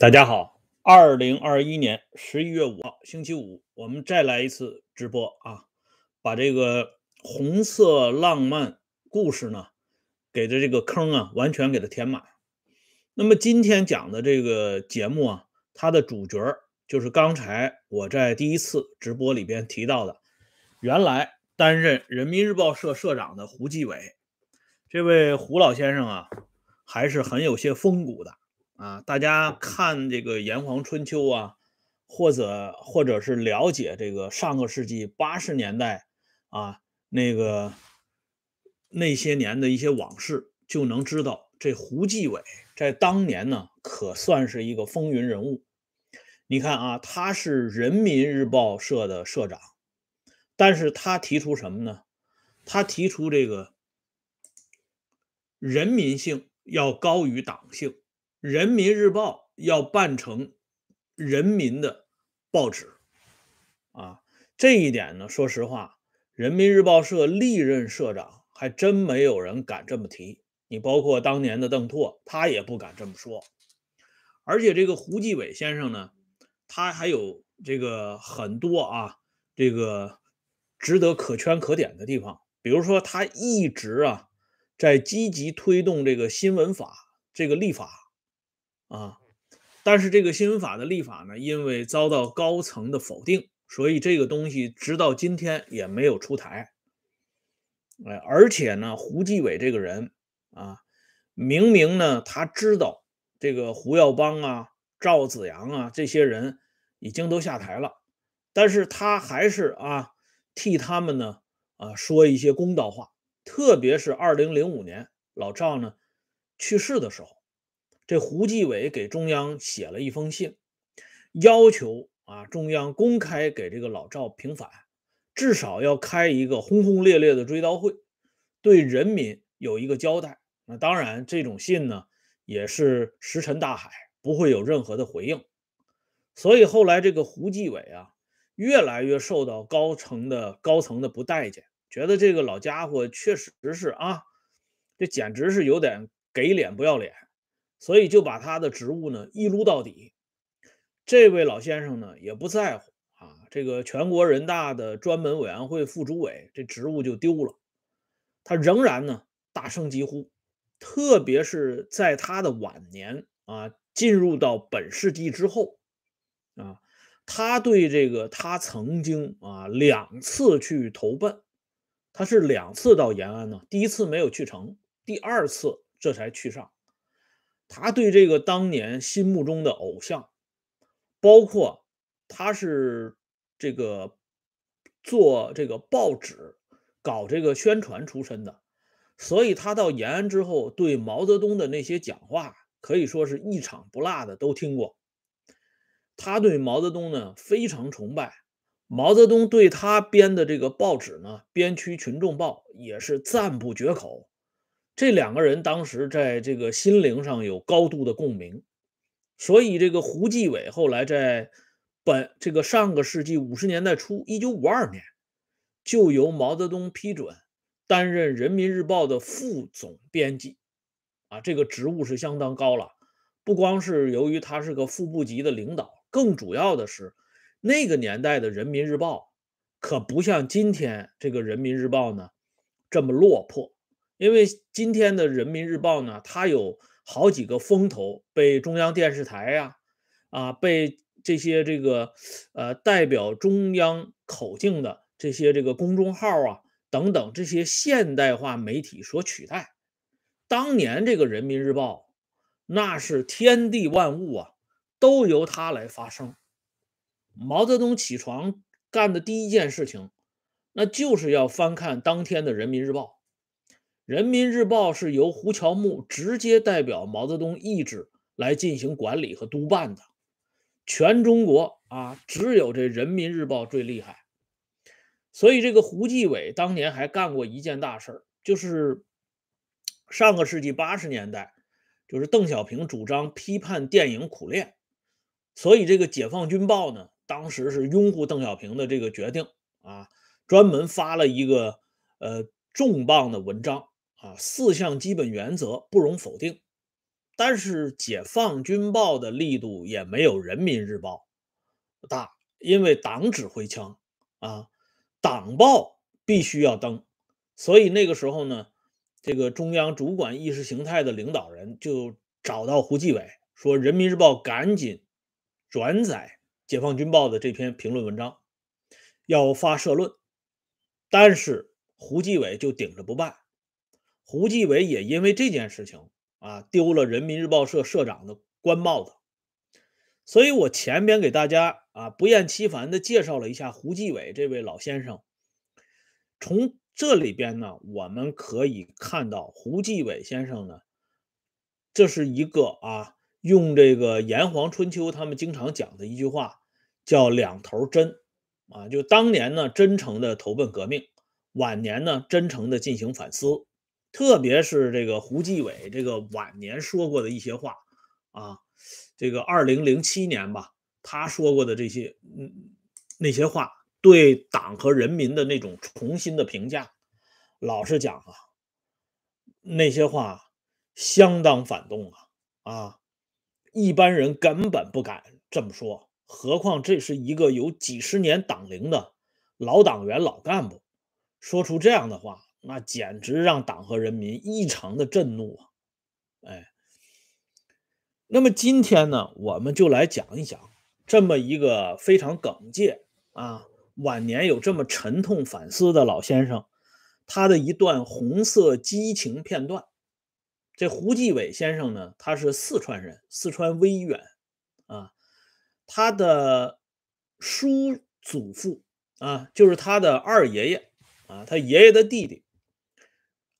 大家好，二零二一年十一月五号，星期五，我们再来一次直播啊，把这个红色浪漫故事呢，给的这个坑啊，完全给它填满。那么今天讲的这个节目啊，它的主角就是刚才我在第一次直播里边提到的，原来担任人民日报社社长的胡继伟，这位胡老先生啊，还是很有些风骨的。啊，大家看这个《炎黄春秋》啊，或者或者是了解这个上个世纪八十年代啊那个那些年的一些往事，就能知道这胡继伟在当年呢，可算是一个风云人物。你看啊，他是人民日报社的社长，但是他提出什么呢？他提出这个人民性要高于党性。人民日报要办成人民的报纸啊，这一点呢，说实话，人民日报社历任社长还真没有人敢这么提。你包括当年的邓拓，他也不敢这么说。而且这个胡继伟先生呢，他还有这个很多啊，这个值得可圈可点的地方。比如说，他一直啊在积极推动这个新闻法这个立法。啊，但是这个新闻法的立法呢，因为遭到高层的否定，所以这个东西直到今天也没有出台。哎，而且呢，胡继伟这个人啊，明明呢他知道这个胡耀邦啊、赵子阳啊这些人已经都下台了，但是他还是啊替他们呢啊说一些公道话，特别是二零零五年老赵呢去世的时候。这胡继伟给中央写了一封信，要求啊中央公开给这个老赵平反，至少要开一个轰轰烈烈的追悼会，对人民有一个交代。那当然，这种信呢也是石沉大海，不会有任何的回应。所以后来这个胡继伟啊，越来越受到高层的高层的不待见，觉得这个老家伙确实是啊，这简直是有点给脸不要脸。所以就把他的职务呢一撸到底。这位老先生呢也不在乎啊，这个全国人大的专门委员会副主委这职务就丢了，他仍然呢大声疾呼，特别是在他的晚年啊，进入到本世纪之后啊，他对这个他曾经啊两次去投奔，他是两次到延安呢，第一次没有去成，第二次这才去上。他对这个当年心目中的偶像，包括他是这个做这个报纸、搞这个宣传出身的，所以他到延安之后，对毛泽东的那些讲话可以说是一场不落的都听过。他对毛泽东呢非常崇拜，毛泽东对他编的这个报纸呢《边区群众报》也是赞不绝口。这两个人当时在这个心灵上有高度的共鸣，所以这个胡继伟后来在本这个上个世纪五十年代初，一九五二年，就由毛泽东批准担任人民日报的副总编辑，啊，这个职务是相当高了。不光是由于他是个副部级的领导，更主要的是那个年代的人民日报可不像今天这个人民日报呢这么落魄。因为今天的人民日报呢，它有好几个风头，被中央电视台呀，啊，被这些这个呃代表中央口径的这些这个公众号啊等等这些现代化媒体所取代。当年这个人民日报，那是天地万物啊，都由它来发声。毛泽东起床干的第一件事情，那就是要翻看当天的人民日报。人民日报是由胡乔木直接代表毛泽东意志来进行管理和督办的，全中国啊，只有这人民日报最厉害。所以这个胡继伟当年还干过一件大事儿，就是上个世纪八十年代，就是邓小平主张批判电影苦练，所以这个解放军报呢，当时是拥护邓小平的这个决定啊，专门发了一个呃重磅的文章。啊，四项基本原则不容否定。但是解放军报的力度也没有人民日报大，因为党指挥枪啊，党报必须要登，所以那个时候呢，这个中央主管意识形态的领导人就找到胡继伟说：“人民日报赶紧转载解放军报的这篇评论文章，要发社论。”但是胡继伟就顶着不办。胡继伟也因为这件事情啊，丢了人民日报社社长的官帽子。所以我前边给大家啊不厌其烦的介绍了一下胡继伟这位老先生。从这里边呢，我们可以看到胡继伟先生呢，这是一个啊，用这个炎黄春秋他们经常讲的一句话，叫两头真啊，就当年呢真诚的投奔革命，晚年呢真诚的进行反思。特别是这个胡继伟这个晚年说过的一些话啊，这个二零零七年吧，他说过的这些嗯那些话，对党和人民的那种重新的评价，老实讲啊，那些话相当反动啊啊，一般人根本不敢这么说，何况这是一个有几十年党龄的老党员、老干部，说出这样的话。那简直让党和人民异常的震怒啊！哎，那么今天呢，我们就来讲一讲这么一个非常耿介啊，晚年有这么沉痛反思的老先生，他的一段红色激情片段。这胡继伟先生呢，他是四川人，四川威远啊，他的叔祖父啊，就是他的二爷爷啊，他爷爷的弟弟。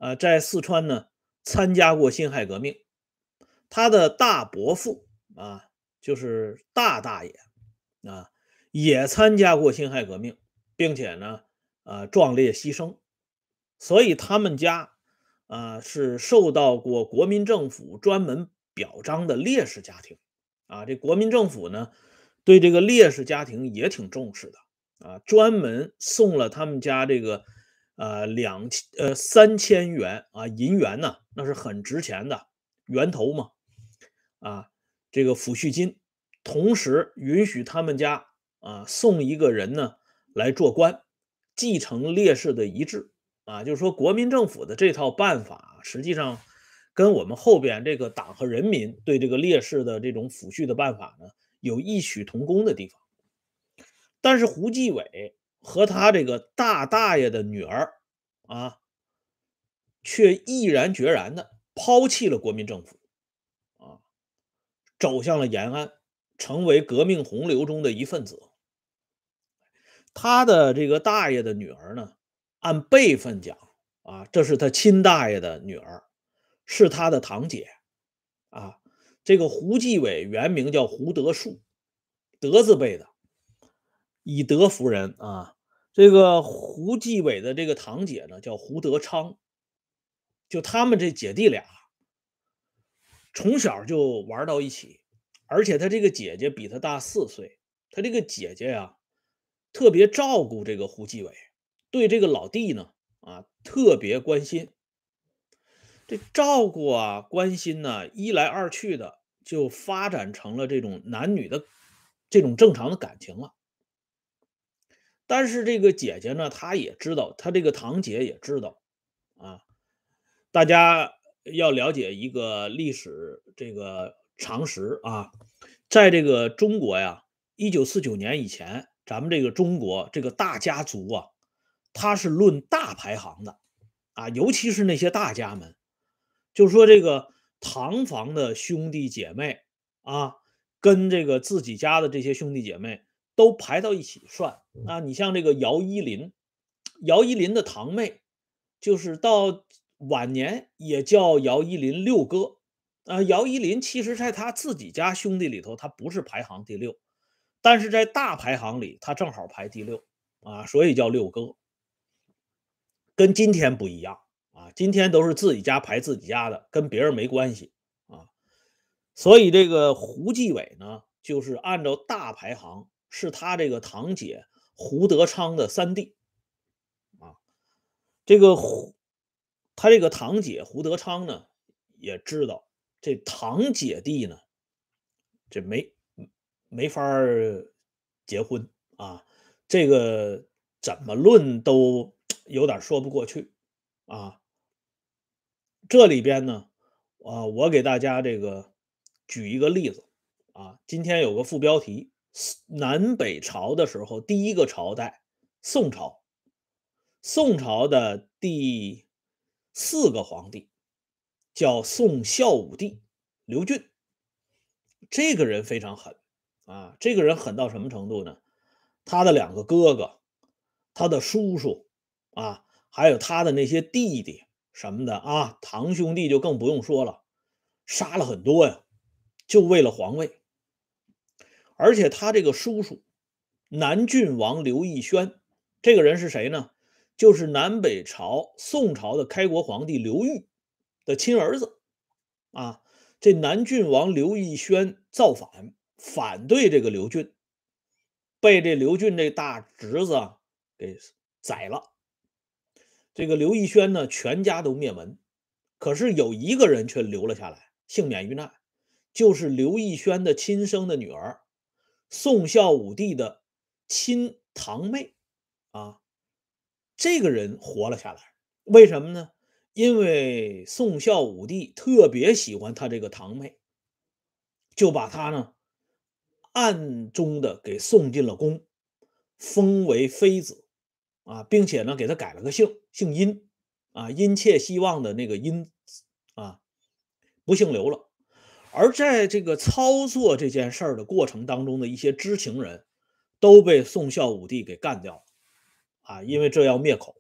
啊，在四川呢，参加过辛亥革命。他的大伯父啊，就是大大爷啊，也参加过辛亥革命，并且呢，啊，壮烈牺牲。所以他们家啊，是受到过国民政府专门表彰的烈士家庭。啊，这国民政府呢，对这个烈士家庭也挺重视的啊，专门送了他们家这个。呃，两千呃三千元啊，银元呢，那是很值钱的源头嘛，啊，这个抚恤金，同时允许他们家啊送一个人呢来做官，继承烈士的遗志啊，就是说国民政府的这套办法，实际上跟我们后边这个党和人民对这个烈士的这种抚恤的办法呢，有异曲同工的地方，但是胡继伟。和他这个大大爷的女儿啊，却毅然决然的抛弃了国民政府，啊，走向了延安，成为革命洪流中的一份子。他的这个大爷的女儿呢，按辈分讲啊，这是他亲大爷的女儿，是他的堂姐，啊，这个胡继伟原名叫胡德树，德字辈的。以德服人啊！这个胡继伟的这个堂姐呢，叫胡德昌，就他们这姐弟俩从小就玩到一起，而且他这个姐姐比他大四岁，他这个姐姐呀，特别照顾这个胡继伟，对这个老弟呢，啊，特别关心。这照顾啊，关心呢，一来二去的就发展成了这种男女的这种正常的感情了。但是这个姐姐呢，她也知道，她这个堂姐也知道，啊，大家要了解一个历史这个常识啊，在这个中国呀，一九四九年以前，咱们这个中国这个大家族啊，它是论大排行的，啊，尤其是那些大家们，就说这个堂房的兄弟姐妹啊，跟这个自己家的这些兄弟姐妹。都排到一起算啊！你像这个姚依林，姚依林的堂妹，就是到晚年也叫姚依林六哥啊。姚依林其实在他自己家兄弟里头，他不是排行第六，但是在大排行里，他正好排第六啊，所以叫六哥。跟今天不一样啊，今天都是自己家排自己家的，跟别人没关系啊。所以这个胡继伟呢，就是按照大排行。是他这个堂姐胡德昌的三弟啊，这个胡他这个堂姐胡德昌呢也知道这堂姐弟呢，这没没法结婚啊，这个怎么论都有点说不过去啊。这里边呢，啊，我给大家这个举一个例子啊，今天有个副标题：南北朝的时候，第一个朝代宋朝，宋朝的第四个皇帝。叫宋孝武帝刘俊，这个人非常狠啊！这个人狠到什么程度呢？他的两个哥哥，他的叔叔啊，还有他的那些弟弟什么的啊，堂兄弟就更不用说了，杀了很多呀，就为了皇位。而且他这个叔叔南郡王刘义轩，这个人是谁呢？就是南北朝宋朝的开国皇帝刘裕。的亲儿子啊，这南郡王刘义轩造反，反对这个刘俊，被这刘俊这大侄子给宰了。这个刘义轩呢，全家都灭门，可是有一个人却留了下来，幸免于难，就是刘义轩的亲生的女儿，宋孝武帝的亲堂妹啊，这个人活了下来，为什么呢？因为宋孝武帝特别喜欢他这个堂妹，就把她呢暗中的给送进了宫，封为妃子啊，并且呢给他改了个姓，姓殷啊，殷切希望的那个殷啊，不姓刘了。而在这个操作这件事儿的过程当中的一些知情人，都被宋孝武帝给干掉了啊，因为这要灭口。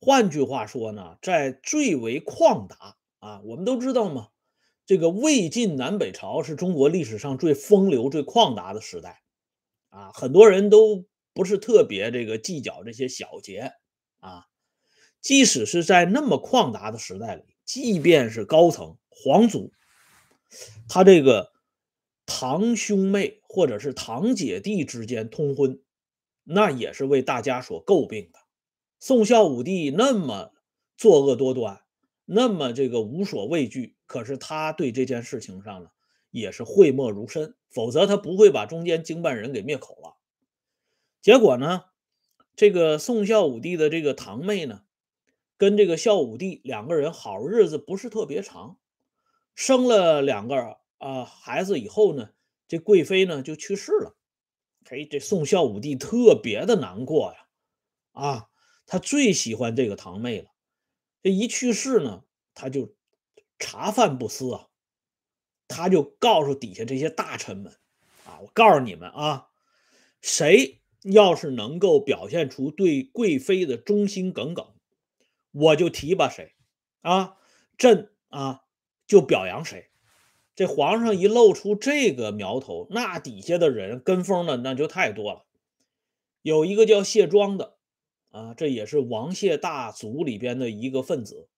换句话说呢，在最为旷达啊，我们都知道嘛，这个魏晋南北朝是中国历史上最风流、最旷达的时代啊，很多人都不是特别这个计较这些小节啊。即使是在那么旷达的时代里，即便是高层皇族，他这个堂兄妹或者是堂姐弟之间通婚，那也是为大家所诟病的。宋孝武帝那么作恶多端，那么这个无所畏惧，可是他对这件事情上呢，也是讳莫如深，否则他不会把中间经办人给灭口了。结果呢，这个宋孝武帝的这个堂妹呢，跟这个孝武帝两个人好日子不是特别长，生了两个啊孩子以后呢，这贵妃呢就去世了。嘿，这宋孝武帝特别的难过呀，啊。他最喜欢这个堂妹了，这一去世呢，他就茶饭不思啊，他就告诉底下这些大臣们啊，我告诉你们啊，谁要是能够表现出对贵妃的忠心耿耿，我就提拔谁啊，朕啊就表扬谁。这皇上一露出这个苗头，那底下的人跟风的那就太多了。有一个叫谢庄的。啊，这也是王谢大族里边的一个分子。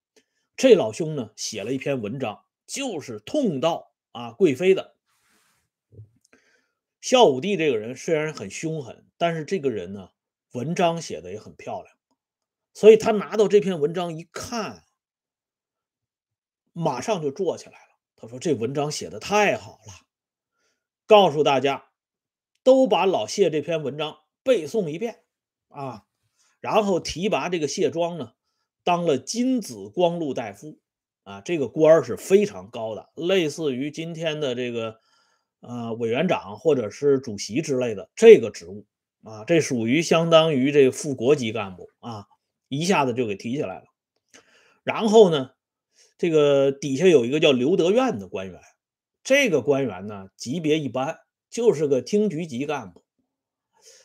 这老兄呢，写了一篇文章，就是痛悼啊贵妃的。孝武帝这个人虽然很凶狠，但是这个人呢，文章写的也很漂亮。所以他拿到这篇文章一看，马上就坐起来了。他说：“这文章写的太好了，告诉大家，都把老谢这篇文章背诵一遍啊。”然后提拔这个谢庄呢，当了金紫光禄大夫，啊，这个官儿是非常高的，类似于今天的这个呃委员长或者是主席之类的这个职务啊，这属于相当于这个副国级干部啊，一下子就给提起来了。然后呢，这个底下有一个叫刘德愿的官员，这个官员呢级别一般，就是个厅局级干部，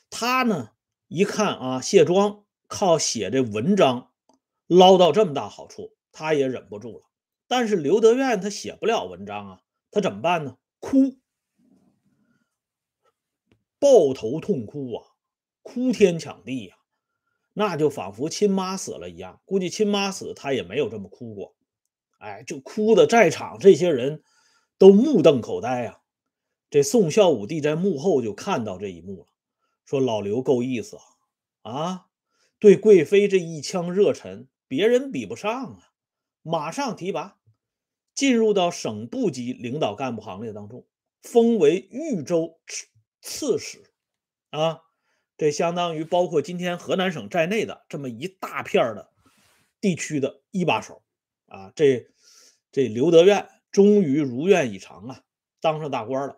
他呢一看啊，谢庄。靠写这文章捞到这么大好处，他也忍不住了。但是刘德愿他写不了文章啊，他怎么办呢？哭，抱头痛哭啊，哭天抢地呀，那就仿佛亲妈死了一样。估计亲妈死他也没有这么哭过，哎，就哭的在场这些人都目瞪口呆啊。这宋孝武帝在幕后就看到这一幕了，说老刘够意思啊，啊。对贵妃这一腔热忱，别人比不上啊！马上提拔，进入到省部级领导干部行列当中，封为豫州刺史啊。这相当于包括今天河南省在内的这么一大片的地区的一把手啊。这这刘德愿终于如愿以偿啊，当上大官了。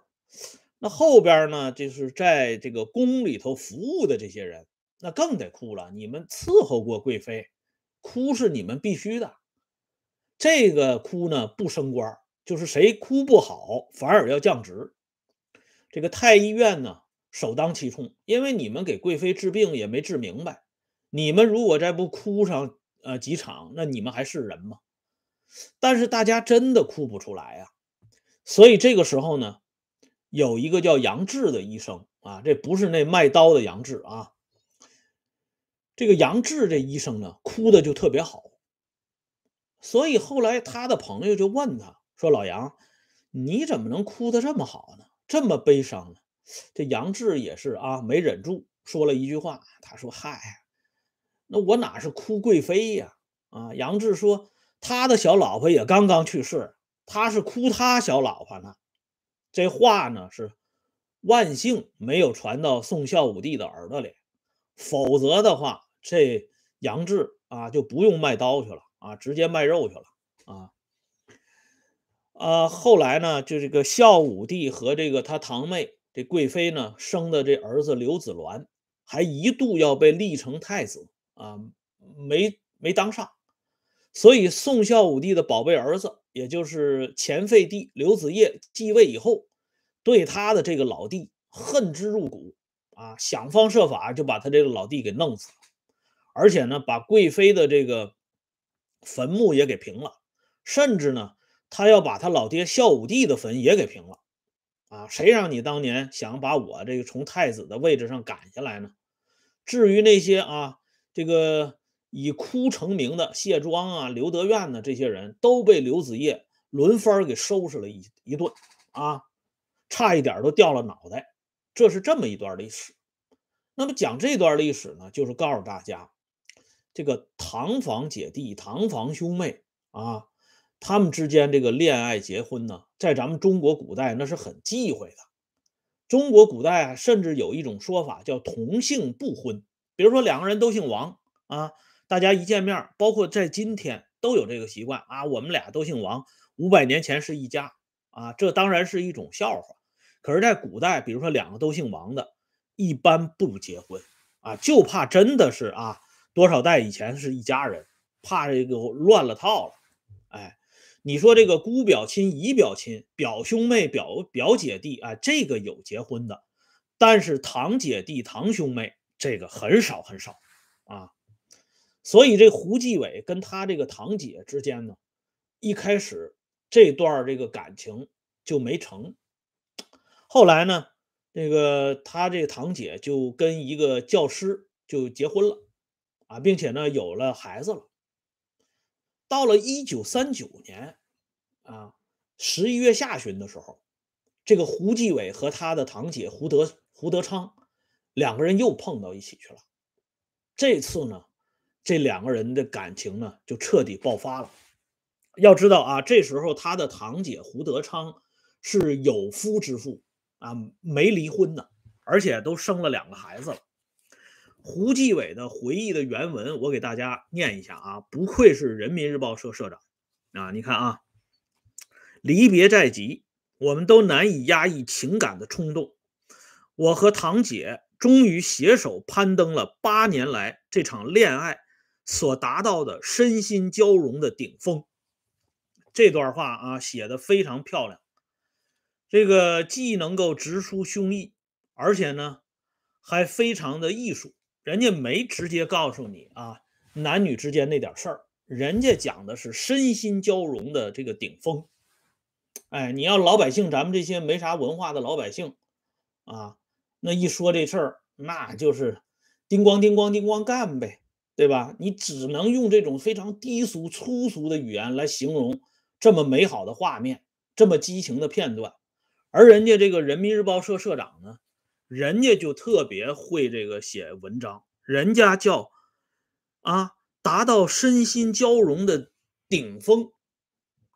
那后边呢，就是在这个宫里头服务的这些人，那更得哭了。你们伺候过贵妃，哭是你们必须的。这个哭呢不升官，就是谁哭不好，反而要降职。这个太医院呢？首当其冲，因为你们给贵妃治病也没治明白，你们如果再不哭上呃几场，那你们还是人吗？但是大家真的哭不出来呀，所以这个时候呢，有一个叫杨志的医生啊，这不是那卖刀的杨志啊，这个杨志这医生呢，哭的就特别好，所以后来他的朋友就问他说：“老杨，你怎么能哭得这么好呢？这么悲伤呢？”这杨志也是啊，没忍住说了一句话。他说：“嗨，那我哪是哭贵妃呀？啊，杨志说他的小老婆也刚刚去世，他是哭他小老婆呢。这话呢是万幸没有传到宋孝武帝的耳朵里，否则的话，这杨志啊就不用卖刀去了啊，直接卖肉去了啊。呃，后来呢，就这个孝武帝和这个他堂妹。”这贵妃呢生的这儿子刘子鸾，还一度要被立成太子啊，没没当上，所以宋孝武帝的宝贝儿子，也就是前废帝刘子业继位以后，对他的这个老弟恨之入骨啊，想方设法就把他这个老弟给弄死了，而且呢，把贵妃的这个坟墓也给平了，甚至呢，他要把他老爹孝武帝的坟也给平了。啊，谁让你当年想把我这个从太子的位置上赶下来呢？至于那些啊，这个以哭成名的谢庄啊、刘德愿呢，这些人都被刘子业轮番给收拾了一一顿啊，差一点都掉了脑袋。这是这么一段历史。那么讲这段历史呢，就是告诉大家，这个堂房姐弟、堂房兄妹啊。他们之间这个恋爱结婚呢，在咱们中国古代那是很忌讳的。中国古代啊，甚至有一种说法叫同姓不婚。比如说两个人都姓王啊，大家一见面，包括在今天都有这个习惯啊，我们俩都姓王，五百年前是一家啊，这当然是一种笑话。可是，在古代，比如说两个都姓王的，一般不结婚啊，就怕真的是啊，多少代以前是一家人，怕这个乱了套了，哎。你说这个姑表亲、姨表亲、表兄妹、表表姐弟啊，这个有结婚的，但是堂姐弟、堂兄妹这个很少很少啊。所以这胡继伟跟他这个堂姐之间呢，一开始这段这个感情就没成。后来呢，这个他这个堂姐就跟一个教师就结婚了啊，并且呢有了孩子了。到了一九三九年。啊，十一月下旬的时候，这个胡继伟和他的堂姐胡德胡德昌两个人又碰到一起去了。这次呢，这两个人的感情呢就彻底爆发了。要知道啊，这时候他的堂姐胡德昌是有夫之妇啊，没离婚呢，而且都生了两个孩子了。胡继伟的回忆的原文，我给大家念一下啊，不愧是人民日报社社长啊，你看啊。离别在即，我们都难以压抑情感的冲动。我和堂姐终于携手攀登了八年来这场恋爱所达到的身心交融的顶峰。这段话啊，写的非常漂亮。这个既能够直抒胸臆，而且呢，还非常的艺术。人家没直接告诉你啊，男女之间那点事儿，人家讲的是身心交融的这个顶峰。哎，你要老百姓，咱们这些没啥文化的老百姓，啊，那一说这事儿，那就是叮咣叮咣叮咣干呗，对吧？你只能用这种非常低俗粗俗的语言来形容这么美好的画面，这么激情的片段。而人家这个人民日报社社长呢，人家就特别会这个写文章，人家叫啊，达到身心交融的顶峰。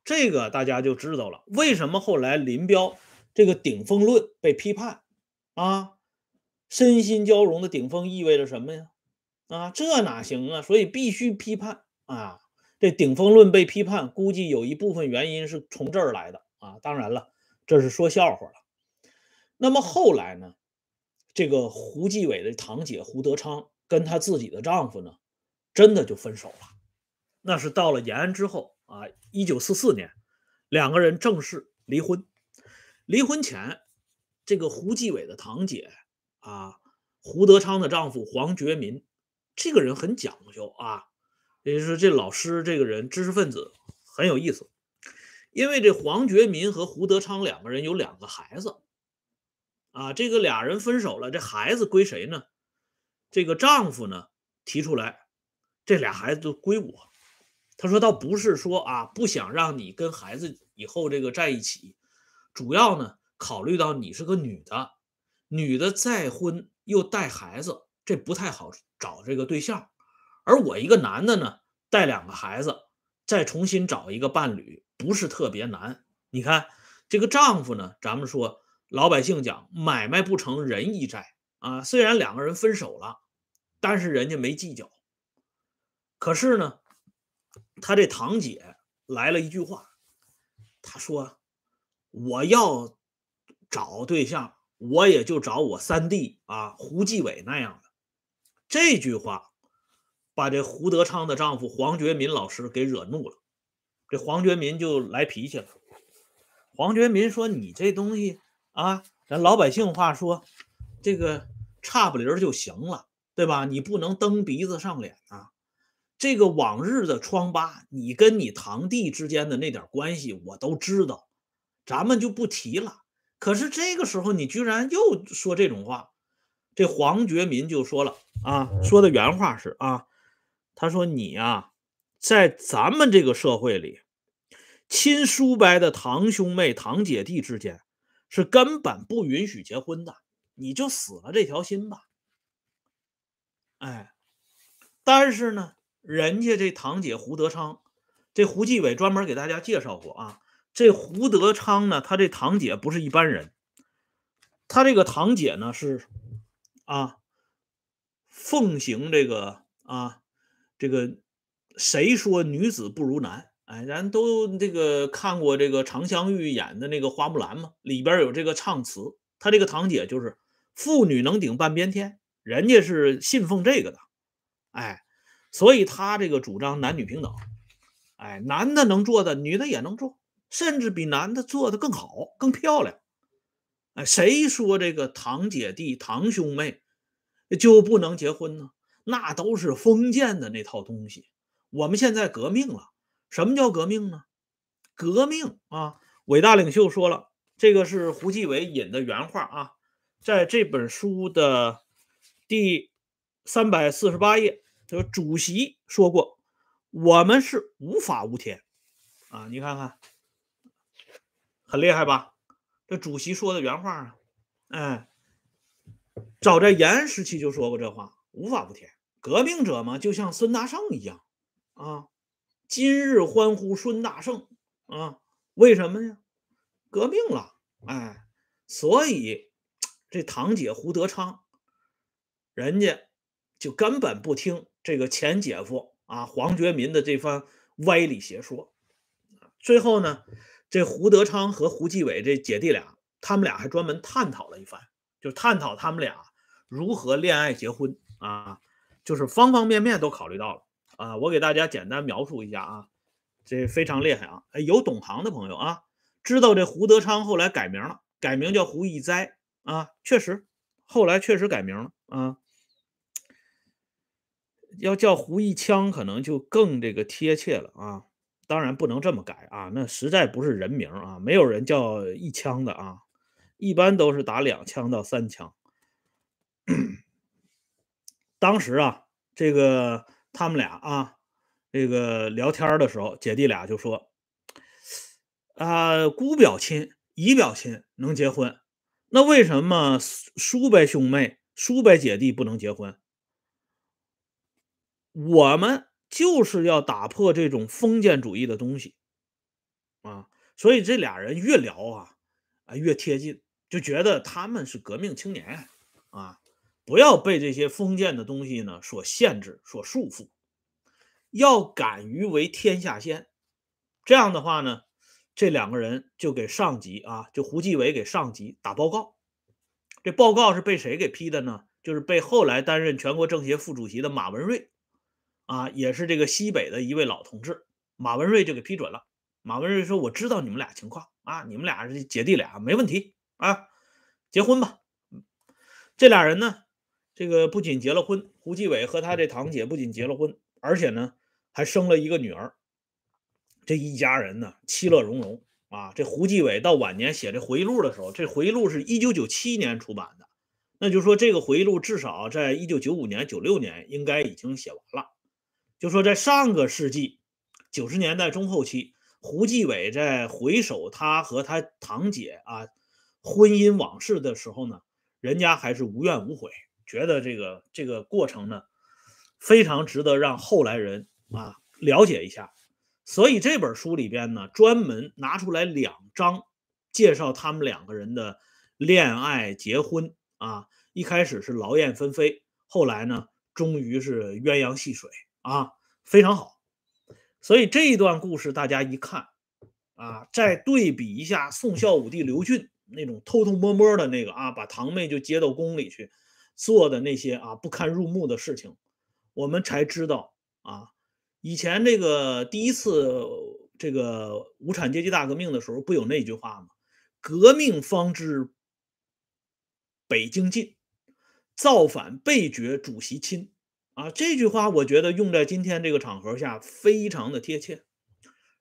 这个大家就知道了，为什么后来林彪这个顶峰论被批判啊？身心交融的顶峰意味着什么呀？啊，这哪行啊？所以必须批判啊！这顶峰论被批判，估计有一部分原因是从这儿来的啊。当然了，这是说笑话了。那么后来呢？这个胡继伟的堂姐胡德昌跟她自己的丈夫呢，真的就分手了。那是到了延安之后啊，一九四四年，两个人正式离婚。离婚前，这个胡继伟的堂姐啊，胡德昌的丈夫黄觉民，这个人很讲究啊。也就是说，这老师这个人知识分子很有意思，因为这黄觉民和胡德昌两个人有两个孩子。啊，这个俩人分手了，这孩子归谁呢？这个丈夫呢提出来，这俩孩子都归我。他说倒不是说啊不想让你跟孩子以后这个在一起，主要呢考虑到你是个女的，女的再婚又带孩子，这不太好找这个对象。而我一个男的呢，带两个孩子，再重新找一个伴侣不是特别难。你看这个丈夫呢，咱们说。老百姓讲买卖不成仁义在啊，虽然两个人分手了，但是人家没计较。可是呢，他这堂姐来了一句话，他说：“我要找对象，我也就找我三弟啊，胡继伟那样。”这句话把这胡德昌的丈夫黄觉民老师给惹怒了，这黄觉民就来脾气了。黄觉民说：“你这东西。”啊，咱老百姓话说，这个差不离儿就行了，对吧？你不能蹬鼻子上脸啊！这个往日的疮疤，你跟你堂弟之间的那点关系我都知道，咱们就不提了。可是这个时候你居然又说这种话，这黄觉民就说了啊，说的原话是啊，他说你呀，在咱们这个社会里，亲叔伯的堂兄妹、堂姐弟之间。是根本不允许结婚的，你就死了这条心吧。哎，但是呢，人家这堂姐胡德昌，这胡继伟专门给大家介绍过啊。这胡德昌呢，他这堂姐不是一般人，他这个堂姐呢是啊，奉行这个啊，这个谁说女子不如男？哎，咱都这个看过这个常香玉演的那个花木兰嘛，里边有这个唱词，她这个堂姐就是妇女能顶半边天，人家是信奉这个的，哎，所以她这个主张男女平等，哎，男的能做的，女的也能做，甚至比男的做的更好、更漂亮。哎，谁说这个堂姐弟、堂兄妹就不能结婚呢？那都是封建的那套东西。我们现在革命了。什么叫革命呢？革命啊！伟大领袖说了，这个是胡继伟引的原话啊，在这本书的第三百四十八页，他说主席说过：“我们是无法无天啊！”你看看，很厉害吧？这主席说的原话啊，哎，早在延安时期就说过这话：“无法无天。”革命者嘛，就像孙大圣一样啊。今日欢呼孙大圣啊！为什么呢？革命了，哎，所以这堂姐胡德昌，人家就根本不听这个前姐夫啊黄觉民的这番歪理邪说。最后呢，这胡德昌和胡继伟这姐弟俩，他们俩还专门探讨了一番，就探讨他们俩如何恋爱结婚啊，就是方方面面都考虑到了。啊，我给大家简单描述一下啊，这非常厉害啊！哎，有懂行的朋友啊，知道这胡德昌后来改名了，改名叫胡一哉啊，确实，后来确实改名了啊。要叫胡一枪，可能就更这个贴切了啊。当然不能这么改啊，那实在不是人名啊，没有人叫一枪的啊，一般都是打两枪到三枪。当时啊，这个。他们俩啊，这个聊天的时候，姐弟俩就说：“啊，姑表亲、姨表亲能结婚，那为什么叔伯兄妹、叔伯姐弟不能结婚？我们就是要打破这种封建主义的东西啊，所以这俩人越聊啊啊越贴近，就觉得他们是革命青年啊，不要被这些封建的东西呢所限制、所束缚，要敢于为天下先。这样的话呢，这两个人就给上级啊，就胡继伟给上级打报告。这报告是被谁给批的呢？就是被后来担任全国政协副主席的马文瑞啊，也是这个西北的一位老同志。马文瑞就给批准了。马文瑞说：“我知道你们俩情况啊，你们俩是姐弟俩，没问题啊，结婚吧。”这俩人呢，这个不仅结了婚，胡继伟和他这堂姐不仅结了婚，而且呢还生了一个女儿。这一家人呢，其乐融融啊。这胡继伟到晚年写这回忆录的时候，这回忆录是一九九七年出版的，那就说这个回忆录至少在一九九五年、九六年应该已经写完了。就说在上个世纪九十年代中后期，胡继伟在回首他和他堂姐啊婚姻往事的时候呢，人家还是无怨无悔，觉得这个这个过程呢非常值得让后来人啊了解一下。所以这本书里边呢，专门拿出来两章，介绍他们两个人的恋爱、结婚啊。一开始是劳燕分飞，后来呢，终于是鸳鸯戏水啊，非常好。所以这一段故事大家一看啊，再对比一下宋孝武帝刘俊那种偷偷摸摸的那个啊，把堂妹就接到宫里去做的那些啊不堪入目的事情，我们才知道啊。以前这个第一次这个无产阶级大革命的时候，不有那句话吗？“革命方知北京近，造反备觉主席亲。”啊，这句话我觉得用在今天这个场合下非常的贴切。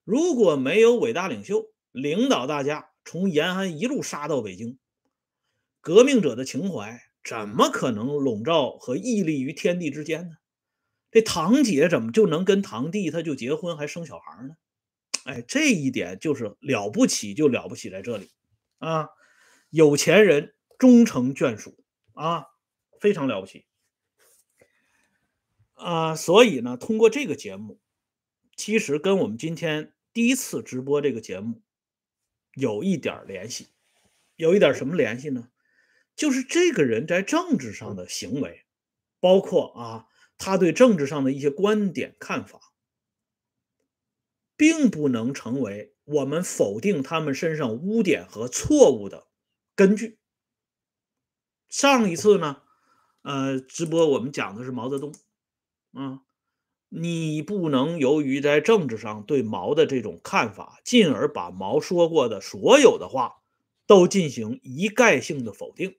如果没有伟大领袖领导大家从延安一路杀到北京，革命者的情怀怎么可能笼罩和屹立于天地之间呢？这堂姐怎么就能跟堂弟他就结婚还生小孩呢？哎，这一点就是了不起，就了不起在这里啊！有钱人终成眷属啊，非常了不起啊！所以呢，通过这个节目，其实跟我们今天第一次直播这个节目有一点联系，有一点什么联系呢？就是这个人在政治上的行为，包括啊。他对政治上的一些观点看法，并不能成为我们否定他们身上污点和错误的根据。上一次呢，呃，直播我们讲的是毛泽东，啊，你不能由于在政治上对毛的这种看法，进而把毛说过的所有的话都进行一概性的否定。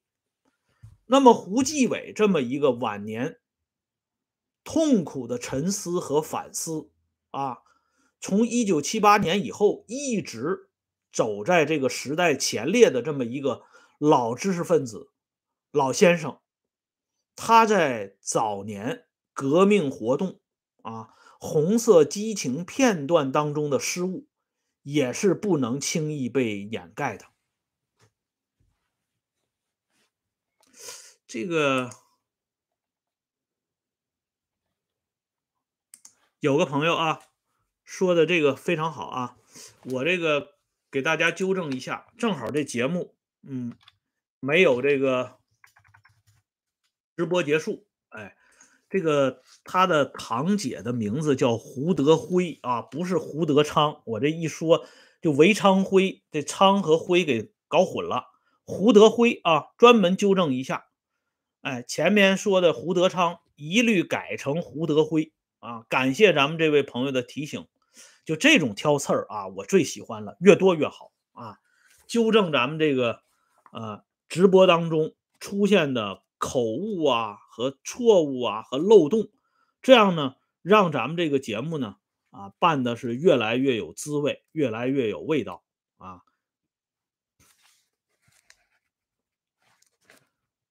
那么胡继伟这么一个晚年。痛苦的沉思和反思啊，从一九七八年以后一直走在这个时代前列的这么一个老知识分子、老先生，他在早年革命活动啊、红色激情片段当中的失误，也是不能轻易被掩盖的。这个。有个朋友啊，说的这个非常好啊，我这个给大家纠正一下，正好这节目嗯没有这个直播结束，哎，这个他的堂姐的名字叫胡德辉啊，不是胡德昌，我这一说就韦昌辉，这昌和辉给搞混了，胡德辉啊，专门纠正一下，哎，前面说的胡德昌一律改成胡德辉。啊，感谢咱们这位朋友的提醒，就这种挑刺儿啊，我最喜欢了，越多越好。啊，纠正咱们这个呃直播当中出现的口误啊和错误啊和漏洞，这样呢，让咱们这个节目呢啊办的是越来越有滋味，越来越有味道啊。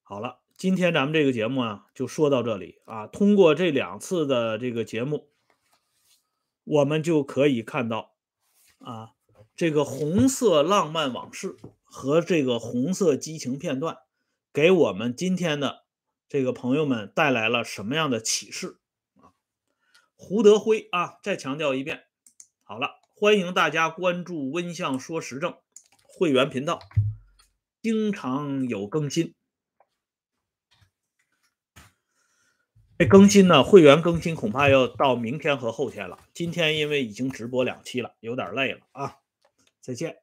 好了。今天咱们这个节目啊，就说到这里啊。通过这两次的这个节目，我们就可以看到啊，这个红色浪漫往事和这个红色激情片段，给我们今天的这个朋友们带来了什么样的启示啊？胡德辉啊，再强调一遍，好了。欢迎大家关注“温相说时政”会员频道，经常有更新。这更新呢，会员更新恐怕要到明天和后天了。今天因为已经直播两期了，有点累了啊。再见。